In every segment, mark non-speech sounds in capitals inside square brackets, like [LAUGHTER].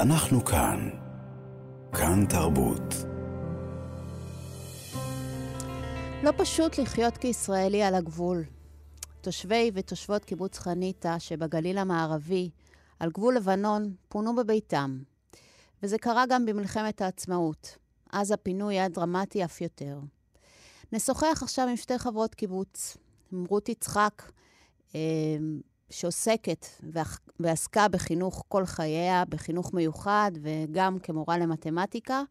אנחנו כאן. כאן תרבות. לא פשוט לחיות כישראלי על הגבול. תושבי ותושבות קיבוץ חניתה שבגליל המערבי, על גבול לבנון, פונו בביתם. וזה קרה גם במלחמת העצמאות. אז הפינוי היה דרמטי אף יותר. נשוחח עכשיו עם שתי חברות קיבוץ, עם רות יצחק, אה, שעוסקת ועסקה בחינוך כל חייה, בחינוך מיוחד וגם כמורה למתמטיקה,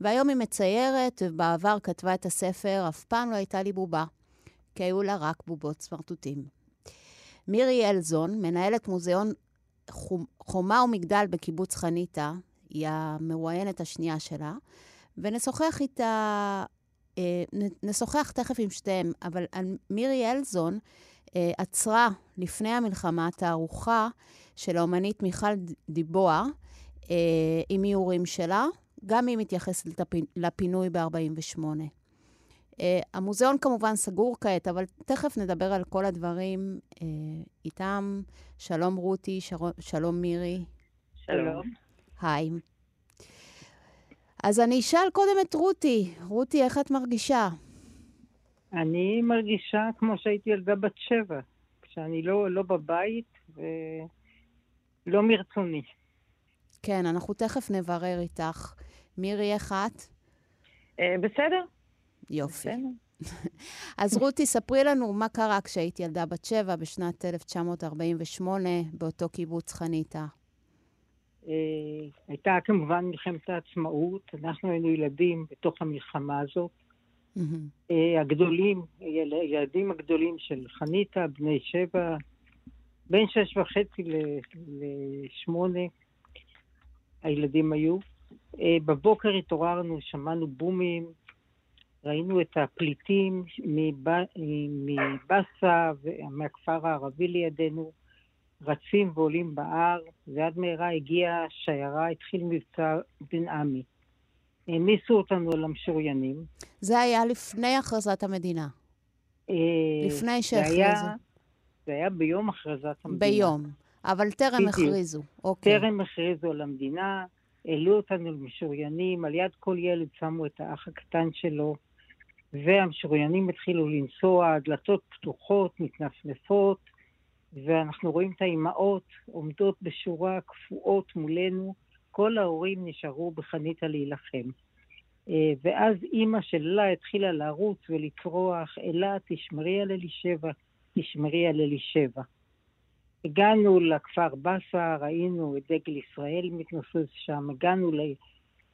והיום היא מציירת, ובעבר כתבה את הספר "אף פעם לא הייתה לי בובה", כי היו לה רק בובות סמרטוטים. מירי אלזון, מנהלת מוזיאון חומה ומגדל בקיבוץ חניתה, היא המרואיינת השנייה שלה, ונשוחח איתה, אה, נשוחח תכף עם שתיהם, אבל מירי אלזון עצרה לפני המלחמה תערוכה של האומנית מיכל דיבוע אה, עם איורים שלה, גם היא מתייחסת לפינוי ב-48. Uh, המוזיאון כמובן סגור כעת, אבל תכף נדבר על כל הדברים איתם. שלום רותי, שלום מירי. שלום. היי. אז אני אשאל קודם את רותי. רותי, איך את מרגישה? אני מרגישה כמו שהייתי ילדה בת שבע, כשאני לא, לא בבית ולא מרצוני. כן, אנחנו תכף נברר איתך. מירי, איך את? Uh, בסדר. יופי. [LAUGHS] אז רותי, ספרי לנו מה קרה כשהיית ילדה בת שבע בשנת 1948 באותו קיבוץ חניתה. אה, הייתה כמובן מלחמת העצמאות, אנחנו היינו ילדים בתוך המלחמה הזאת. אה, הגדולים, הילדים הגדולים של חניתה, בני שבע, בין שש וחצי לשמונה, הילדים היו. אה, בבוקר התעוררנו, שמענו בומים, ראינו את הפליטים מבאסה ומהכפר הערבי לידינו, רצים ועולים בהר, ועד מהרה הגיעה שיירה, התחיל מבצע בן עמי. העמיסו אותנו על המשוריינים. זה היה לפני הכרזת המדינה. אה, לפני שהכריזו. זה היה ביום הכרזת המדינה. ביום, אבל טרם הכריזו. אוקיי. טרם הכריזו על המדינה, העלו אותנו למשוריינים, על יד כל ילד שמו את האח הקטן שלו, והמשוריינים התחילו לנסוע, הדלתות פתוחות, מתנפנפות, ואנחנו רואים את האימהות עומדות בשורה קפואות מולנו, כל ההורים נשארו בחניתה להילחם. אה, ואז אימא של אלה התחילה לרוץ ולצרוח, אלה, תשמרי על אלישבע, תשמרי על אלישבע. הגענו לכפר באסה, ראינו את דגל ישראל מתנוסס שם, הגענו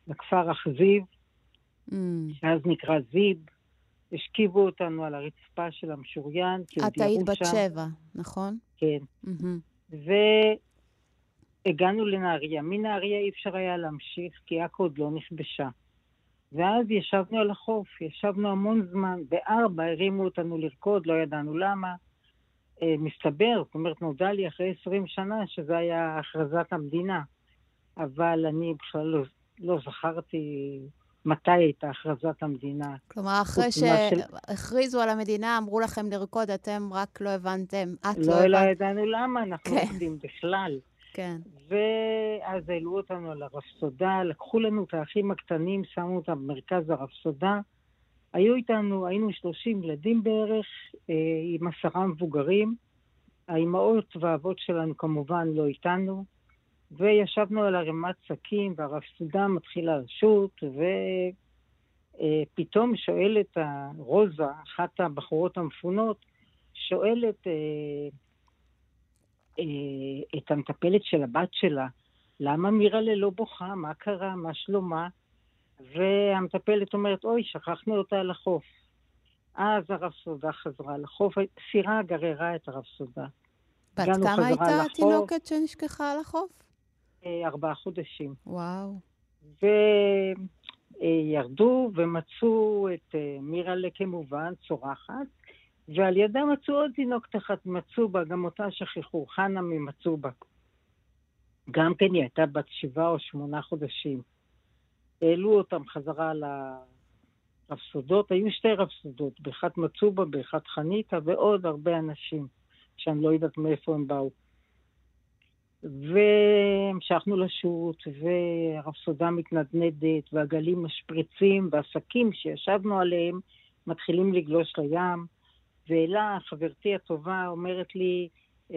לכפר אכזיב, mm. שאז נקרא זיב, השכיבו אותנו על הרצפה של המשוריין. את היית בת שבע, נכון? כן. Mm-hmm. והגענו לנהריה. מנהריה אי אפשר היה להמשיך, כי עכו עוד לא נכבשה. ואז ישבנו על החוף, ישבנו המון זמן. בארבע הרימו אותנו לרקוד, לא ידענו למה. אה, מסתבר, זאת אומרת, נודע לי אחרי עשרים שנה שזה היה הכרזת המדינה. אבל אני בכלל לא, לא זכרתי מתי הייתה הכרזת המדינה. כלומר, אחרי שהכריזו של... על המדינה, אמרו לכם לרקוד, אתם רק לא הבנתם, את לא, לא הבנת. לא ידענו למה, אנחנו כן. עובדים בכלל. כן. ואז העלו אותנו על הרפסודה, לקחו לנו את האחים הקטנים, שמו אותם במרכז הרפסודה. היו איתנו, היינו 30 ילדים בערך, אה, עם עשרה מבוגרים. האימהות והאבות שלנו כמובן לא איתנו. וישבנו על ערימת שקים, והרפסודה מתחילה לשוט, ופתאום שואלת רוזה, אחת הבחורות המפונות, שואלת אה, אה, את המטפלת של הבת שלה, למה מירה ללא בוכה? מה קרה? מה שלומה? והמטפלת אומרת, אוי, שכחנו אותה על החוף. אז הרפסודה חזרה לחוף, סירה גררה את הרפסודה. בת כמה הייתה התינוקת שנשכחה על החוף? אה, ארבעה חודשים. וואו. וירדו ומצאו את אה, מירלה כמובן, צורחת, ועל ידה מצאו עוד תינוק תחת מצובה, גם אותה שכחו, חנה ממצובה. גם כן היא הייתה בת שבעה או שמונה חודשים. העלו אותם חזרה לרפסודות, היו שתי רפסודות, באחת מצובה, באחת חניתה, ועוד הרבה אנשים, שאני לא יודעת מאיפה הם באו. והמשכנו לשוט, והרפסודה מתנדנדת, והגלים משפריצים, והשקים שישבנו עליהם מתחילים לגלוש לים. ואלה, חברתי הטובה, אומרת לי,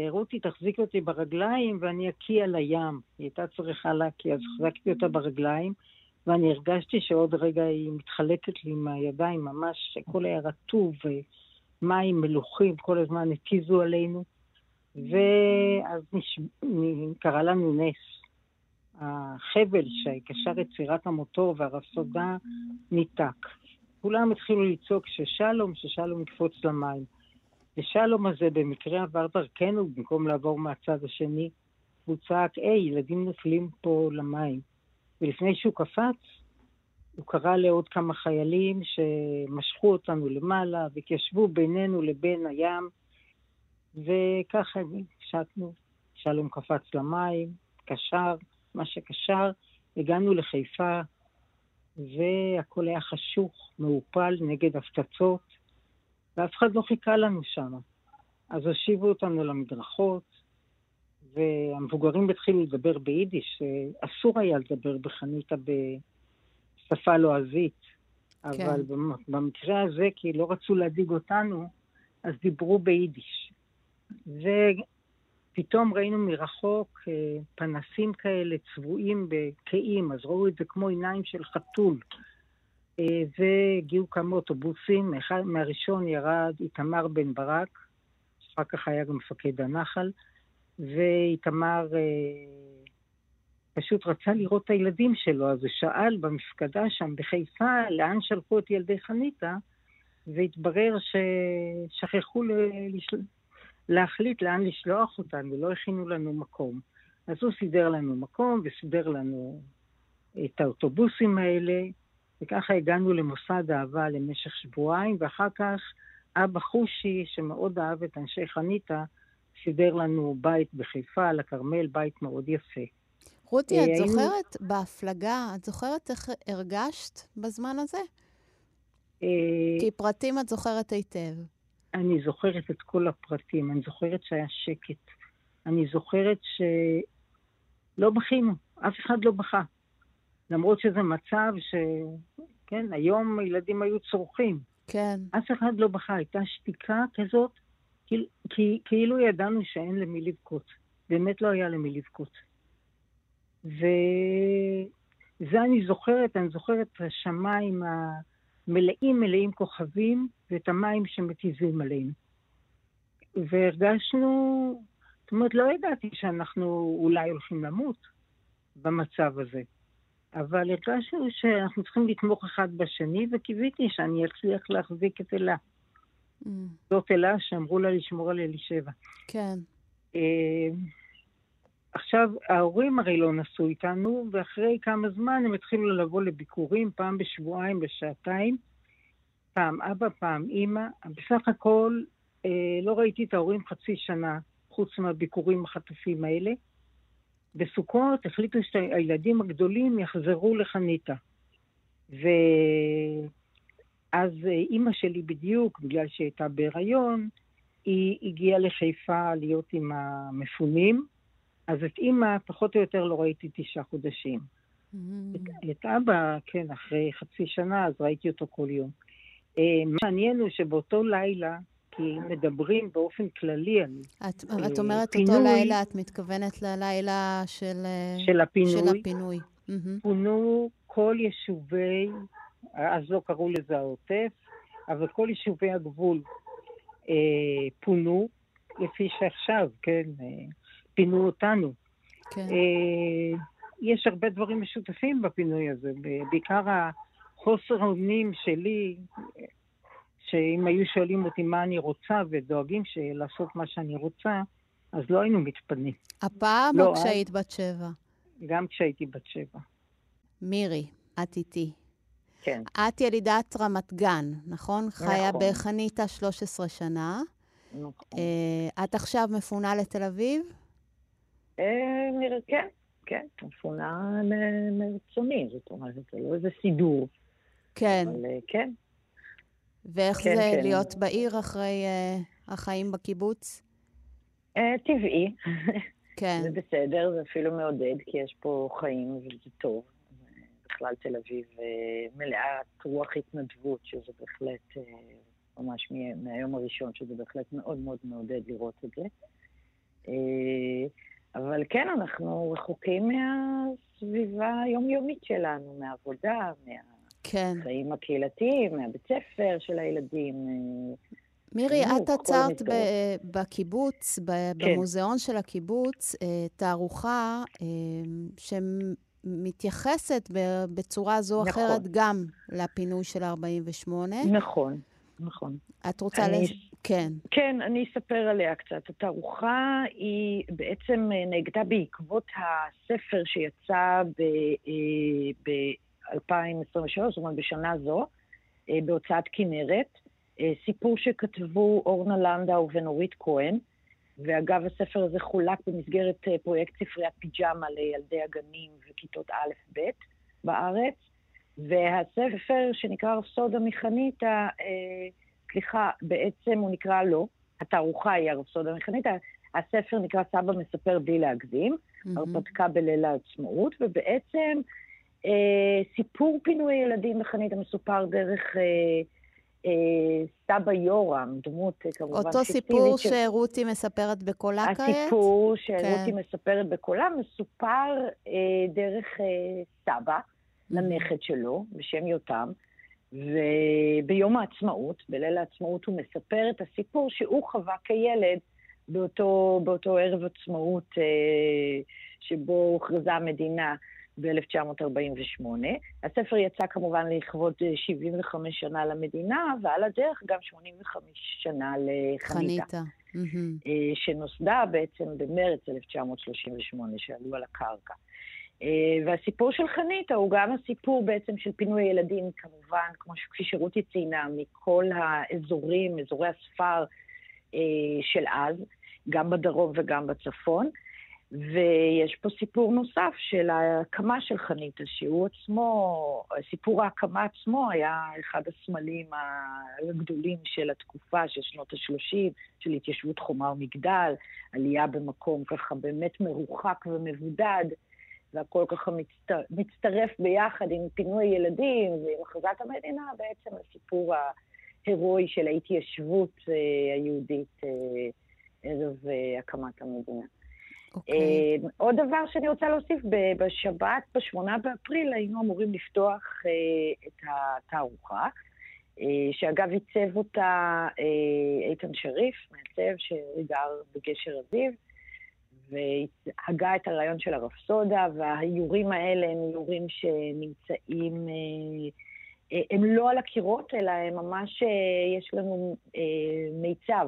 רותי, תחזיק אותי ברגליים ואני אקיע לים. היא הייתה צריכה להקיע, אז החזקתי אותה ברגליים, ואני הרגשתי שעוד רגע היא מתחלקת לי מהידיים, ממש, הכל היה רטוב, ומים מלוכים כל הזמן הקיזו עלינו. ואז נש... קרה לנו נס. החבל שקשר את סירת המוטור והרפסודה ניתק. כולם התחילו לצעוק ששלום, ששלום יקפוץ למים. ושלום הזה במקרה עבר דרכנו במקום לעבור מהצד השני. הוא צעק, היי, ילדים נופלים פה למים. ולפני שהוא קפץ, הוא קרא לעוד כמה חיילים שמשכו אותנו למעלה והתיישבו בינינו לבין הים, וככה שטנו. שלום קפץ למים, קשר, מה שקשר, הגענו לחיפה, והכל היה חשוך, מעופל נגד הפצצות, ואף אחד לא חיכה לנו שם. אז הושיבו אותנו למדרכות, והמבוגרים התחילו לדבר ביידיש, אסור היה לדבר בחניתה בשפה לועזית. כן. אבל במקרה הזה, כי לא רצו להדאיג אותנו, אז דיברו ביידיש. ופתאום ראינו מרחוק אה, פנסים כאלה צבועים בקעים, אז ראו את זה כמו עיניים של חתול. אה, והגיעו כמה אוטובוסים, מהראשון ירד איתמר בן ברק, אחר כך היה גם מפקד הנחל, ואיתמר אה, פשוט רצה לראות את הילדים שלו, אז הוא שאל במפקדה שם בחיפה לאן שלחו את ילדי חניתה, והתברר ששכחו. להחליט לאן לשלוח אותם, ולא הכינו לנו מקום. אז הוא סידר לנו מקום וסידר לנו את האוטובוסים האלה, וככה הגענו למוסד אהבה למשך שבועיים, ואחר כך אבא חושי, שמאוד אהב את אנשי חניתה, סידר לנו בית בחיפה, על הכרמל, בית מאוד יפה. רותי, את היינו... זוכרת בהפלגה, את זוכרת איך הרגשת בזמן הזה? אה, כי פרטים את זוכרת היטב. אני זוכרת את כל הפרטים, אני זוכרת שהיה שקט. אני זוכרת שלא בכינו, אף אחד לא בכה. למרות שזה מצב ש... כן, היום ילדים היו צורכים. כן. אף אחד לא בכה, הייתה שתיקה כזאת, כי, כאילו ידענו שאין למי לבכות. באמת לא היה למי לבכות. וזה אני זוכרת, אני זוכרת את השמיים המלאים מלאים כוכבים ואת המים שמתיזים עלינו. והרגשנו, זאת אומרת, לא ידעתי שאנחנו אולי הולכים למות במצב הזה. אבל הרגשנו שאנחנו צריכים לתמוך אחד בשני, וקיוויתי שאני אצליח להחזיק את אלה. Mm. זאת אלה שאמרו לה לשמור על אלישבע. כן. Uh, עכשיו, ההורים הרי לא נסעו איתנו, ואחרי כמה זמן הם התחילו לבוא לביקורים, פעם בשבועיים, בשעתיים. פעם אבא, פעם אימא. בסך הכל uh, לא ראיתי את ההורים חצי שנה, חוץ מהביקורים החטופים האלה. בסוכות החליטו שהילדים הגדולים יחזרו לחניתה. ואז אימא שלי בדיוק, בגלל שהיא הייתה בהיריון, היא הגיעה לחיפה להיות עם המפונים, אז את אימא פחות או יותר לא ראיתי תשעה חודשים. Mm-hmm. את, את אבא, כן, אחרי חצי שנה, אז ראיתי אותו כל יום. אה, מה מעניין הוא שבאותו לילה כי מדברים באופן כללי על את, אה, את אומרת פינוי, אותו לילה, את מתכוונת ללילה של, אה, של הפינוי. של הפינוי. פונו כל יישובי, אז לא קראו לזה העוטף, אבל כל יישובי הגבול אה, פונו, לפי שעכשיו, כן, אה, פינו אותנו. כן. אה, יש הרבה דברים משותפים בפינוי הזה, בעיקר החוסר האונים שלי, שאם היו שואלים אותי מה אני רוצה ודואגים לעשות מה שאני רוצה, אז לא היינו מתפנים. הפעם לא, או כשהיית בת שבע? גם כשהייתי בת שבע. מירי, את איתי. כן. את ילידת רמת גן, נכון? נכון. חיה בחניתה 13 שנה. נכון. Uh, את עכשיו מפונה לתל אביב? Uh, כן, כן, מפונה מרצוני, זאת אומרת, זה לא איזה סידור. כן. אבל uh, כן, ואיך כן, זה כן. להיות בעיר אחרי uh, החיים בקיבוץ? Uh, טבעי. כן. זה בסדר, זה אפילו מעודד, כי יש פה חיים וזה טוב. בכלל תל אביב אה, מלאת רוח התנדבות, שזה בהחלט, אה, ממש מהיום הראשון, שזה בהחלט מאוד מאוד מעודד לראות את זה. אה, אבל כן, אנחנו רחוקים מהסביבה היומיומית שלנו, מהעבודה, מהחיים כן. הקהילתיים, מהבית ספר של הילדים. מירי, את עצרת בקיבוץ, כן. במוזיאון של הקיבוץ, תערוכה שמתייחסת בצורה זו או נכון. אחרת גם לפינוי של 48. נכון, נכון. את רוצה אני... לש... כן. כן, אני אספר עליה קצת. התערוכה היא בעצם נגדה בעקבות הספר שיצא ב-2023, אה, זאת אומרת בשנה זו, אה, בהוצאת כנרת. אה, סיפור שכתבו אורנה לנדאו ונורית כהן, ואגב, הספר הזה חולק במסגרת אה, פרויקט ספריית פיג'מה לילדי הגנים וכיתות א'-ב' בארץ, והספר שנקרא רפסודה מחניתה, אה, סליחה, בעצם הוא נקרא לא, התערוכה היא הרפסודה מחניתה, הספר נקרא סבא מספר בלי להגזים, mm-hmm. הרפתקה בליל העצמאות, ובעצם אה, סיפור פינוי ילדים בחניתה מסופר דרך... אה, אה, סבא יורם, דמות אה, כמובן אותו סיפור ש... שרותי מספרת בקולה כעת? הסיפור שרותי כן. מספרת בקולה מסופר אה, דרך אה, סבא mm-hmm. לנכד שלו, בשם יותם, וביום העצמאות, בליל העצמאות, הוא מספר את הסיפור שהוא חווה כילד באותו, באותו ערב עצמאות אה, שבו הוכרזה המדינה. ב-1948. הספר יצא כמובן לכבוד 75 אה, שנה למדינה, ועל הדרך גם 85 שנה לחניתה. חניתה. Mm-hmm. שנוסדה בעצם במרץ 1938, שעלו על הקרקע. אה, והסיפור של חניתה הוא גם הסיפור בעצם של פינוי ילדים, כמובן, כמו שכפי שרותי ציינה, מכל האזורים, אזורי הספר של אז, גם בדרום וגם בצפון. ויש פה סיפור נוסף של ההקמה של חניתה, שהוא עצמו, סיפור ההקמה עצמו היה אחד הסמלים הגדולים של התקופה, של שנות ה-30, של התיישבות חומה ומגדל, עלייה במקום ככה באמת מרוחק ומבודד, והכל ככה מצטר, מצטרף ביחד עם פינוי ילדים ועם הכרזת המדינה, בעצם לסיפור ההירואי של ההתיישבות אה, היהודית אה, ערב אה, הקמת המדינה. Okay. אוקיי. Uh, עוד דבר שאני רוצה להוסיף, בשבת, ב-8 באפריל, היינו אמורים לפתוח uh, את התערוכה, uh, שאגב עיצב אותה uh, איתן שריף, מעצב שגר בגשר אביב, והגה את הרעיון של הרפסודה, והאיורים האלה הם איורים שנמצאים, uh, uh, הם לא על הקירות, אלא הם ממש, uh, יש לנו מיצב.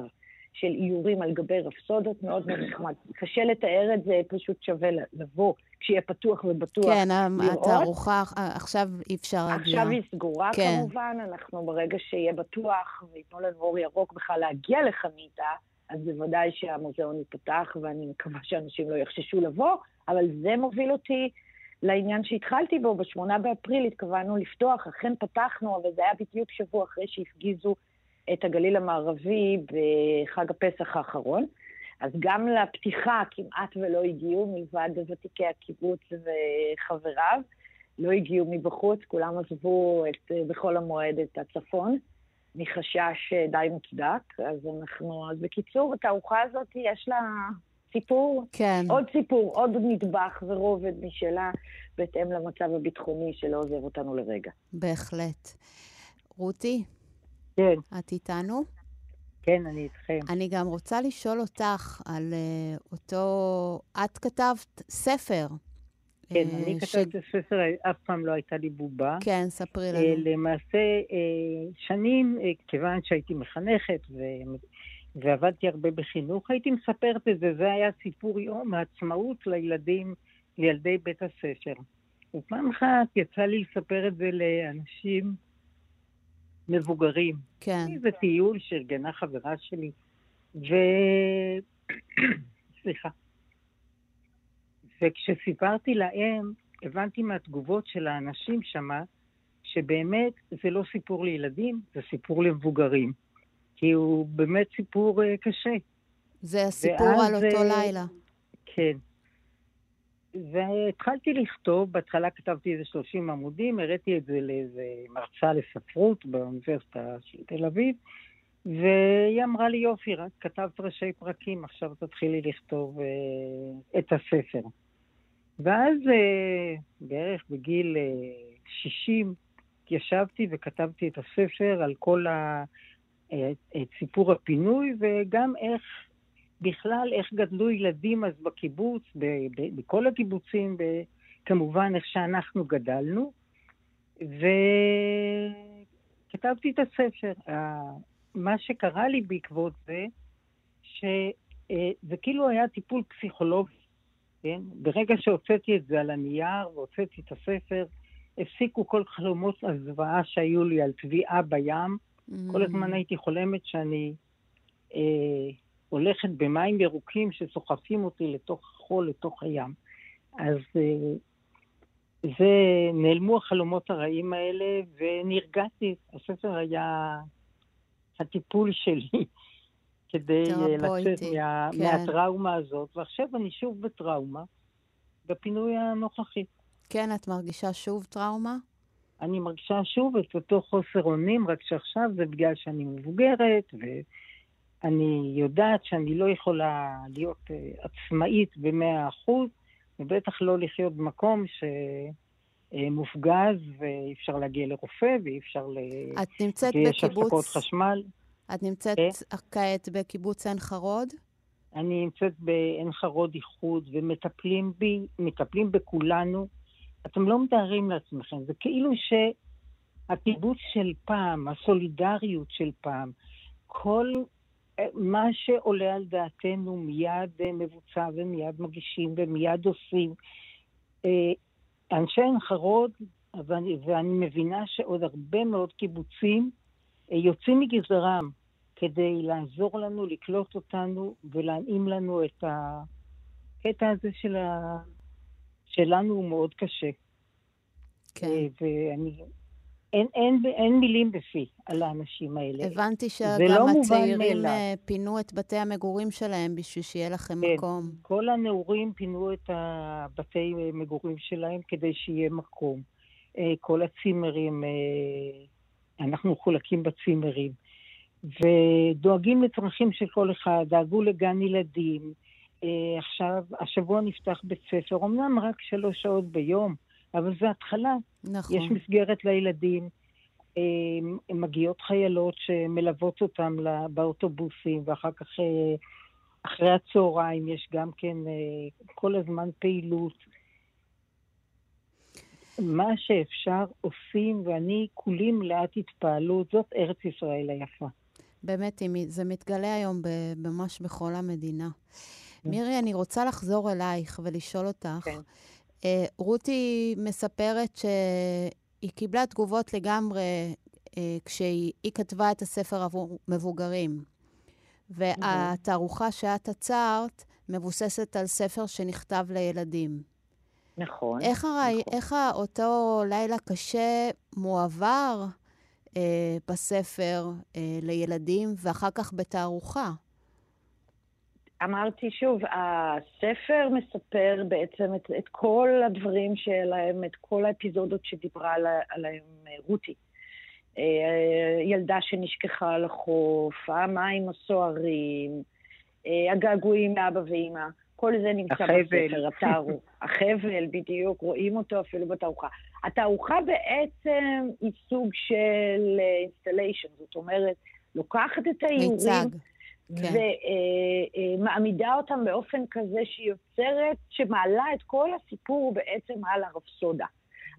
של איורים על גבי רפסודות, מאוד מאוד נחמד. קשה לתאר את זה, פשוט שווה לבוא כשיהיה פתוח ובטוח כן, לראות. כן, התערוכה עכשיו אי אפשר להגיע. עכשיו היא סגורה כן. כמובן, אנחנו ברגע שיהיה בטוח וייתנו לנו אור ירוק בכלל להגיע לחניתה, אז בוודאי שהמוזיאון ייפתח, ואני מקווה שאנשים לא יחששו לבוא, אבל זה מוביל אותי לעניין שהתחלתי בו, ב-8 באפריל התכוונו לפתוח, אכן פתחנו, אבל זה היה בדיוק שבוע אחרי שהפגיזו את הגליל המערבי בחג הפסח האחרון. אז גם לפתיחה כמעט ולא הגיעו, מלבד ותיקי הקיבוץ וחבריו. לא הגיעו מבחוץ, כולם עזבו את, בחול המועד את הצפון, מחשש די מוצדק. אז אנחנו, אז בקיצור, התערוכה הזאת יש לה סיפור, כן. עוד סיפור, עוד נדבך ורובד משלה, בהתאם למצב הביטחוני שלא עוזב אותנו לרגע. בהחלט. רותי, כן. את איתנו? כן, אני איתכם. אני גם רוצה לשאול אותך על uh, אותו... את כתבת ספר. כן, אני ש... כתבתי ספר, אף פעם לא הייתה לי בובה. כן, ספרי לנו. Uh, למעשה, uh, שנים, כיוון שהייתי מחנכת ו... ועבדתי הרבה בחינוך, הייתי מספרת את זה. זה היה סיפור יום העצמאות לילדים, לילדי בית הספר. ופעם אחת יצא לי לספר את זה לאנשים מבוגרים. כן. זה טיול שארגנה חברה שלי, ו... [COUGHS] סליחה. וכשסיפרתי להם, הבנתי מהתגובות של האנשים שמה, שבאמת זה לא סיפור לילדים, זה סיפור למבוגרים. כי הוא באמת סיפור uh, קשה. זה הסיפור על אותו uh, לילה. כן. והתחלתי לכתוב, בהתחלה כתבתי איזה 30 עמודים, הראיתי את זה לאיזה מרצה לספרות באוניברסיטה של תל אביב, והיא אמרה לי, יופי, רק כתבת ראשי פרקים, עכשיו תתחילי לכתוב אה, את הספר. ואז אה, בערך בגיל אה, 60 ישבתי וכתבתי את הספר על כל ה... אה, את סיפור הפינוי, וגם איך בכלל, איך גדלו ילדים אז בקיבוץ, בכל הקיבוצים, כמובן איך שאנחנו גדלנו, וכתבתי את הספר. מה שקרה לי בעקבות זה, שזה כאילו היה טיפול פסיכולוגי, כן? ברגע שהוצאתי את זה על הנייר והוצאתי את הספר, הפסיקו כל חלומות הזוועה שהיו לי על טביעה בים. Mm-hmm. כל הזמן הייתי חולמת שאני אה, הולכת במים ירוקים שסוחפים אותי לתוך החול, לתוך הים. אז אה, זה, נעלמו החלומות הרעים האלה ונרגעתי. הספר היה הטיפול שלי כדי אה, לצאת מה, כן. מהטראומה הזאת, ועכשיו אני שוב בטראומה, בפינוי הנוכחי. כן, את מרגישה שוב טראומה? אני מרגישה שוב את אותו חוסר אונים, רק שעכשיו זה בגלל שאני מבוגרת, ואני יודעת שאני לא יכולה להיות uh, עצמאית במאה אחוז, ובטח לא לחיות במקום שמופגז, ואי אפשר להגיע לרופא, ואי אפשר ל... את נמצאת בקיבוץ... ויש הפסקות חשמל. את נמצאת כן? כעת בקיבוץ עין חרוד? אני נמצאת בעין חרוד איחוד, ומטפלים בי, מטפלים בכולנו. אתם לא מתארים לעצמכם, זה כאילו שהקיבוץ של פעם, הסולידריות של פעם, כל אה, מה שעולה על דעתנו מיד אה, מבוצע ומיד מגישים ומיד עושים. אה, אנשי עין חרוד, ואני, ואני מבינה שעוד הרבה מאוד קיבוצים יוצאים מגזרם כדי לעזור לנו, לקלוט אותנו ולהנעים לנו את הקטע הזה של ה... שלנו הוא מאוד קשה. כן. אה, ואני... אין, אין, אין מילים בפי על האנשים האלה. הבנתי שגם לא הצעירים אה, פינו את בתי המגורים שלהם בשביל שיהיה לכם כן, מקום. כל הנעורים פינו את הבתי מגורים שלהם כדי שיהיה מקום. אה, כל הצימרים, אנחנו מחולקים בצימרים. ודואגים לצרכים של כל אחד, דאגו לגן ילדים. עכשיו, השבוע נפתח בית ספר, אמנם רק שלוש שעות ביום, אבל זה התחלה. נכון. יש מסגרת לילדים. מגיעות חיילות שמלוות אותם באוטובוסים, ואחר כך אה, אחרי הצהריים יש גם כן אה, כל הזמן פעילות. מה שאפשר עושים, ואני כולי מלאת התפעלות, זאת ארץ ישראל היפה. באמת, זה מתגלה היום ממש בכל המדינה. כן. מירי, אני רוצה לחזור אלייך ולשאול אותך, כן. אה, רותי מספרת שהיא קיבלה תגובות לגמרי אה, כשהיא כתבה את הספר עבור מבוגרים. והתערוכה שאת עצרת מבוססת על ספר שנכתב לילדים. נכון. איך, הרי, נכון. איך אותו לילה קשה מועבר אה, בספר אה, לילדים ואחר כך בתערוכה? אמרתי שוב, הספר מספר בעצם את, את כל הדברים שלהם, את כל האפיזודות שדיברה עליהם רותי. אה, ילדה שנשכחה על החוף, המים הסוערים, אה, הגעגועים לאבא ואימא, כל זה נמצא. בספר, התערוך. [LAUGHS] החבל, בדיוק, רואים אותו אפילו בתערוכה. התערוכה בעצם היא סוג של installation, זאת אומרת, לוקחת את האיורים... מיצג. כן. ומעמידה אה, אותם באופן כזה שהיא יוצרת, שמעלה את כל הסיפור בעצם על הרפסודה.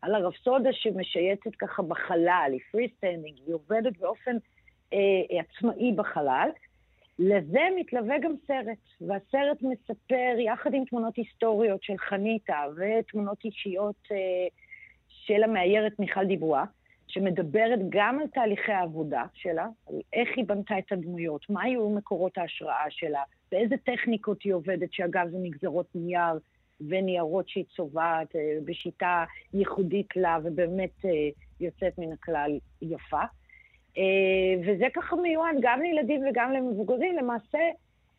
על הרפסודה שמשייטת ככה בחלל, היא פרי היא עובדת באופן אה, עצמאי בחלל. לזה מתלווה גם סרט, והסרט מספר, יחד עם תמונות היסטוריות של חניתה ותמונות אישיות אה, של המאיירת מיכל דיבואה, שמדברת גם על תהליכי העבודה שלה, על איך היא בנתה את הדמויות, מה היו מקורות ההשראה שלה, באיזה טכניקות היא עובדת, שאגב זה נגזרות נייר וניירות שהיא צובעת אה, בשיטה ייחודית לה ובאמת אה, יוצאת מן הכלל יפה. אה, וזה ככה מיועד גם לילדים וגם למבוגרים. למעשה,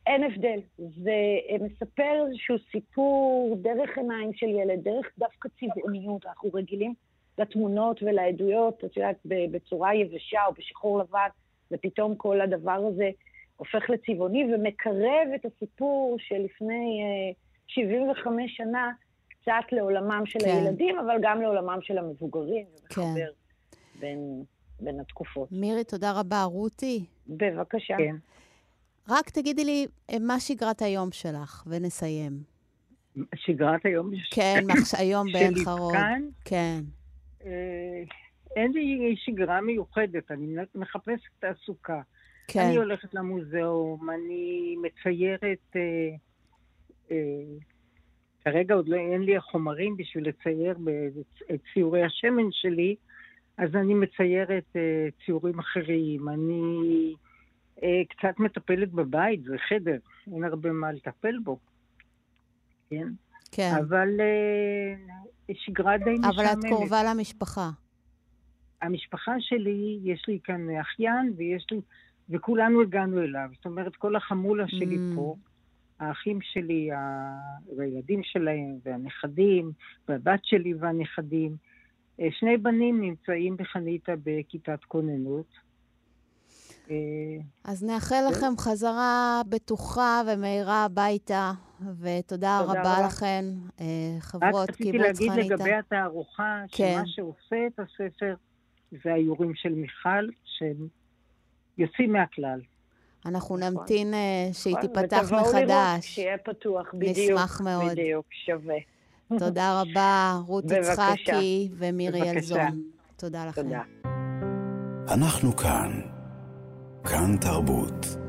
אין הבדל. זה מספר איזשהו סיפור דרך עיניים של ילד, דרך דווקא צבעוניות. אנחנו רגילים לתמונות ולעדויות, את יודעת, בצורה יבשה או בשחור לבן, ופתאום כל הדבר הזה הופך לצבעוני ומקרב את הסיפור שלפני uh, 75 שנה קצת לעולמם של כן. הילדים, אבל גם לעולמם של המבוגרים, ומחבר כן. בין, בין התקופות. מירי, תודה רבה. רותי? בבקשה. כן. רק תגידי לי, אה, מה שגרת היום שלך, ונסיים. שגרת היום? כן, [COUGHS] היום בעין חרוד. שלי כאן? כן. אה, אין לי שגרה מיוחדת, אני מחפשת תעסוקה. כן. אני הולכת למוזיאום, אני מציירת... אה, אה, כרגע עוד לא, אין לי החומרים בשביל לצייר את ציורי השמן שלי, אז אני מציירת אה, ציורים אחרים. אני אה, קצת מטפלת בבית, זה חדר, אין הרבה מה לטפל בו. כן? כן. אבל אה, שגרה די משעממת. אבל את קרובה למשפחה. המשפחה שלי, יש לי כאן אחיין ויש לי, וכולנו הגענו אליו. זאת אומרת, כל החמולה שלי mm. פה, האחים שלי, והילדים שלהם, והנכדים, והבת שלי והנכדים, שני בנים נמצאים בחניתה בכיתת כוננות. אה, אז נאחל לכם חזרה בטוחה ומהירה הביתה, ותודה רבה, רבה לכן, אה, חברות קיבוץ חניתה. רק רציתי להגיד לגבי התערוכה, כן. שמה שעושה את הספר זה האיורים של מיכל, שהם יוצאים מהכלל. אנחנו נכון. נמתין שהיא נכון, תיפתח מחדש. ותבואו לראות, שיהיה פתוח, בדיוק. נשמח מאוד. בדיוק, שווה. תודה רבה, רות יצחקי ומירי אלזון. תודה לכם. תודה. אנחנו כאן. כאן תרבות.